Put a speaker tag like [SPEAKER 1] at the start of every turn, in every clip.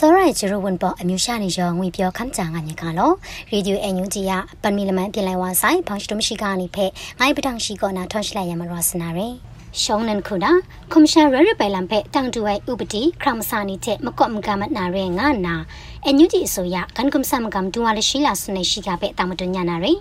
[SPEAKER 1] စောရိုင်ဂျရဝန်ပေါ်အမျိုးရှာနေရောငွေပြောခမ်းကြငါညကလောရေဒီယိုအန်ယူဂျီယပန်မီလမန်ပြင်လိုက်ဝါဆိုင်ဖောင်စတမရှိကနေဖက်ငိုင်းပတောင်ရှိကောနာထောရှိလိုက်ရမရောစနာရယ်ရှောင်းနန်ခုနာကွန်ရှင်ရရပိုင်လံဖက်တန်တူဝဲဥပတိခရမစာနီတဲ့မကော့မကမနာရဲငါနာအန်ယူဂျီအစိုးရကန်ကွန်ဆမ်ကမ်တူဝါလရှိလာစနေရှိကဖက်တာမတွညာနာရယ်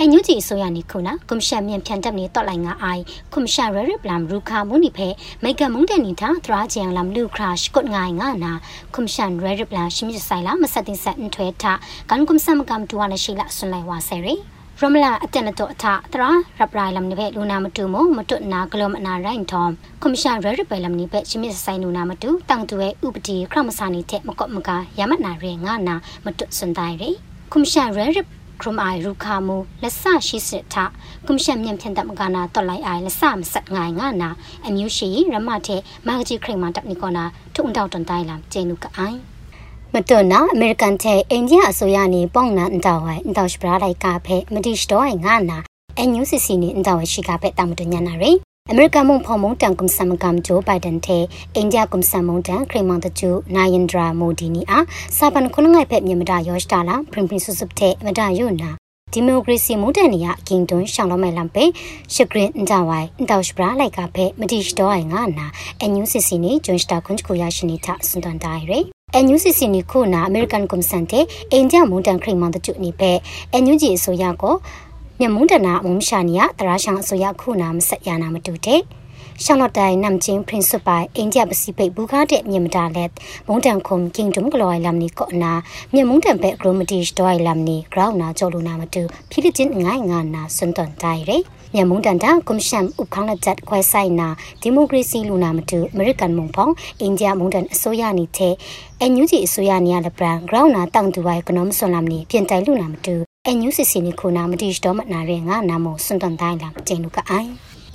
[SPEAKER 1] အန်ယူဂျီအစိုးရနေခုနာကွန်ရှန်မြန်ဖြန်တပ်နေတော့လိုက်ငါအိုင်ကွန်ရှန်ရရပလမ်ရူခါမူနိဖဲမိကမုန်တန်နီတာသရာချန်လမ်လူခရရှ်ကုတ်ငိုင်ငါနာကွန်ရှန်ရရပလမ်ရှိမြဆိုင်လာမဆက်တင်ဆက်အန်ထွဲတာကန်ကွန်ဆမ်ကမ်တူဝါလရှိလာဆွန်လိုက်ဝါဆယ်ရီရမလာအတန်တော့အထတရာရပရိုင်လမ်နိဖဲလူနာမတူမမတွနာဂလောမနာရိုင်ထောမ်ကွန်မရှင်ရရပယ်လမ်နိဖဲရှိမြဆိုင်လူနာမတူတန်တူရဲ့ဥပဒေခရမစာနီတဲ့မကော့မကရမနာရဲငါနာမတွစွန်တိုင်ရီကွန်မရှင်ရရ ခရမိုင်ရူခါမူလက်ဆရှိစစ်ထကွန်ရှင်မြန်ဖြန်တမကနာတော်လိုက်အိုင်လက်ဆမဆက်ငိုင်ငါနာအမျိုးရှိရမတဲ့မာဂဂျီခရိမန်တပ်နီကောနာထုံတောက်တန်တိုင်လမ်ကျေနုကအိုင်မတွနာအမေရိကန်တဲ့အိန္ဒိယအစိုးရနေပေါင်နာအန်တောဝိုင်အန်တောစပရာလိုက်ကဖဲမတိစတော့ငါနာအန်ယူစီစီနေအန်တောဝရှိကဖဲတာမတွညာနာရယ် အမေရိကန်မုံဖော်မုံတန်ကွန်ဆမ်ကမ်ဂျိုဘိုင်ဒန်တဲ့အိန္ဒိယကွန်ဆမ်မုံတန်ခရမန်တချူနိုင်ယန်ဒရာမိုဒီနီအားစာပန်ခုနငိုင်ဖက်မြေမတာယောရှတာလာပရင်ပရင်ဆုစုပ်တဲ့မတာယုနာဒီမိုကရေစီမုန်တန်နီယာကင်တွန်းရှောင်းတော့မဲ့လမ်ပေရှဂရင်အန်တဝိုင်အန်တောက်စပရာလိုက်ကဖဲမတိစတော့ငါနာအန်ယူစီစီနေဂျွန်စတာကွန်ချကိုရရှိနေတာစွန်တန်တိုင်ရယ်အန်ယူစီစီနီခုနာအမေရိကန်ကွန်ဆန်တဲ့အိန္ဒိယမွန်တန်ခရိမန်တကျနိပဲအန်ယူဂျီအစိုးရကို မြမွန်တနာအုံရှာနီယာတရာရှောင်းအစိုးရခုနာမဆက်ရနာမတူတဲ့ရှောင်းတော့တိုင်နမ်ချင်းပရင်စပိုင်အိန္ဒိယပစိဖိတ်ဘူကားတဲ့မြမတာလက်မုန်တန်ခုံကင်ဒုံကလော်လမ်နီကောနာမြမုန်တန်ပဲဂရိုမတီစတိုင်လမ်နီဂရောင်းနာကျော်လူနာမတူဖိလစ်ချင်းငိုင်းငါနာစွန်တန်တိုင်ရဲမြမုန်တန်တာကွန်ရှမ်ဥခန်းလက်ချက်ခွဲဆိုင်နာဒီမိုကရေစီလူနာမတူအမေရိကန်မုံဖောင်းအိန္ဒိယမုန်တန်အစိုးရနီတဲ့အန်ယူဂျီအစိုးရနီရလပရန်ဂရောင်းနာတောင်တူဝိုင်ကနုံဆွန်လမ်နီပြင်တိုင်လူနာမတူ အန်ယူစီစီနီခုနာမတိစတော့မနာရဲငါနာမို့စွန်တန်တိုင်းလာကျင်းလူကအိုင်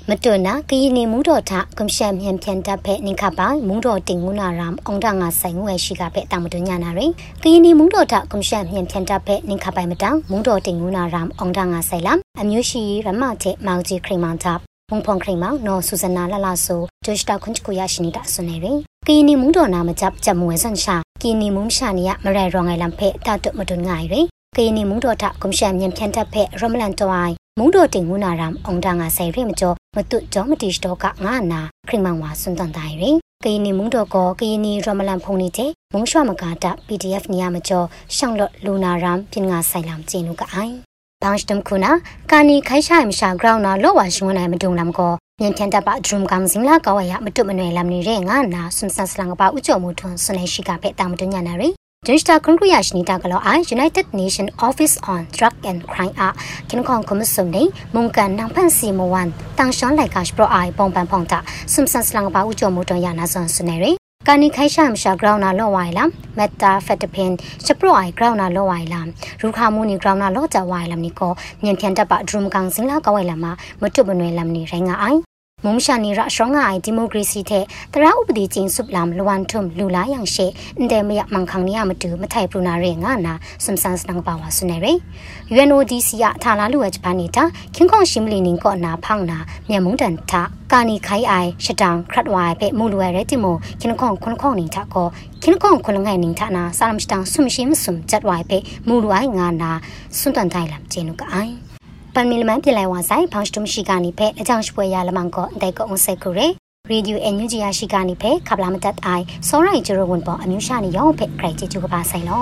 [SPEAKER 1] မတွနာကရင်နေမူတော်ထကွန်ရှမ်မြန်ဖြန်တပ်ဖက်နင်ခပိုင်မူတော်တင်ငုနာရမ်အောင်တငါဆိုင်ငွေရှိကဖက်တာမတွညာနာရယ်ကရင်နေမူတော်ထကွန်ရှမ်မြန်ဖြန်တပ်ဖက်နင်ခပိုင်မတောင်မူတော်တင်ငုနာရမ်အောင်တငါဆိုင်လမ်အမျိုးရှိရမတဲ့မောင်ကြီးခရိမန်တပ်မုံဖုံခရိမောင်နော်ဆူဇနာလလဆိုဂျိုရှတာခွန်ချကိုရရှိနေတာဆွနေရယ်ကရင်နေမူတော်နာမ chấp ချက်မွေဆန်ရှာကရင်နေမူရှာနီယမရဲရောငိုင်လမ်ဖက်တတ်မတွငိုင်ရယ် ကရင်နေမူတော်ထကွန်ရှမ်မြန်ဖြန်တပ်ဖက်ရမလန်တိုင်မုံတော်တင်ငုနာရမ်အောင်တငါဆိုင်ရိမကျော်မတုကြောမတိစတော့ကငါနာခရိမန်ဝါစွန်တန်တိုင်ရင်ကရင်နီမုံတော်ကောကရင်နီရမလန်ဖုန်နေတဲ့မုံရွှမကာတာ PDF နေရမကျော်ရှောင်းလော့လူနာရမ်ပြင်ငါဆိုင်လမ်ကျင်းလူကအိုင်ဘောင်းစတမ်ခုနာကာနီခိုင်ရှိုင်မရှာဂရောင်းနာလော့ဝါရှင်ဝနိုင်မတုံလမ်ကောမြန်ဖြန်တပ်ပါဒရုမ်ကောင်စင်လာကောဝရမတုမနွယ်လမ်နေတဲ့ငါနာဆွန်ဆန်စလန်ကပါဥကျော်မှုထွန်းဆွနေရှိကဖက်တာမတညာနာရီ ဒစ်တာကွန်ကရီယာရှနီတာကလောအိုင် United Nation Office on Drug and Crime အခင်ခေါင်ကွန်မဆုံနေမုန်ကန်နန်ဖန်စီမဝန်တန်ရှန်လိုက်ကရှ်ပရိုအိုင်ပုံပန်ဖောင်တာဆွမ်ဆန်စလန်ပါဥကျော်မူတော်ရနာဆွန်ဆွနေရီကာနီခိုင်ရှာမရှာဂရောင်းနာလော့ဝိုင်လာမက်တာဖက်တပင်ရှပရိုအိုင်ဂရောင်းနာလော့ဝိုင်လာရူခါ မူနီဂရောင်းနာလော့ကြဝိုင်လာနီကိုမြန်ဖြန်တပ်ပါဒရုမ်ကန်စင်လာကဝိုင်လာမမတုမနွယ်လမ်နီရိုင်းငါအိုင်မုံရှာနီရရှောင်းငါအိုင်ဒီမိုကရေစီတဲ့တရာဥပဒေချင်းစုပလမ်လဝန်ထုံလူလာယန်ရှေအန်တဲမယမန်ခန်းနီယမတူမထိုင်ပရူနာရဲငါနာစမ်ဆန်စနန်ပါဝါဆုနေရဲ UNODC ရထာလာလူဝဲဂျပန်နေတာခင်ခေါရှင်းမလီနင်းကောနာဖောင်းနာမြန်မုံတန်ထကာနီခိုင်အိုင်ရှတန်ခရတ်ဝိုင်ပဲမူလွယ်ရဲတိမိုခင်ခေါခွန်ခေါနင်းထကောခင်ခေါခွန်ငိုင်နင်းထနာဆာလမ်စတန်ဆုမရှိမဆုမ်ဂျတ်ဝိုင်ပဲမူလွယ်ငါနာစွန်တန်တိုင်လမ်ဂျေနုကအိုင်ပ န်မီလမန်ပြလိုက်ဝါဆိုင်ဖောင်စတုမရှိကနေဖဲအကြောင်းပွဲရလမန်ကောအတဲကုံဆက်ကူရဲရေဒီယိုအန်ယူဂျီယာရှိကနေဖဲခပလာမတတ်အိုင်စောရိုင်ဂျိုရဝန်ပေါ်အမျိုးရှာနေရောဖဲခရိုက်ချီချူကပါဆိုင်လော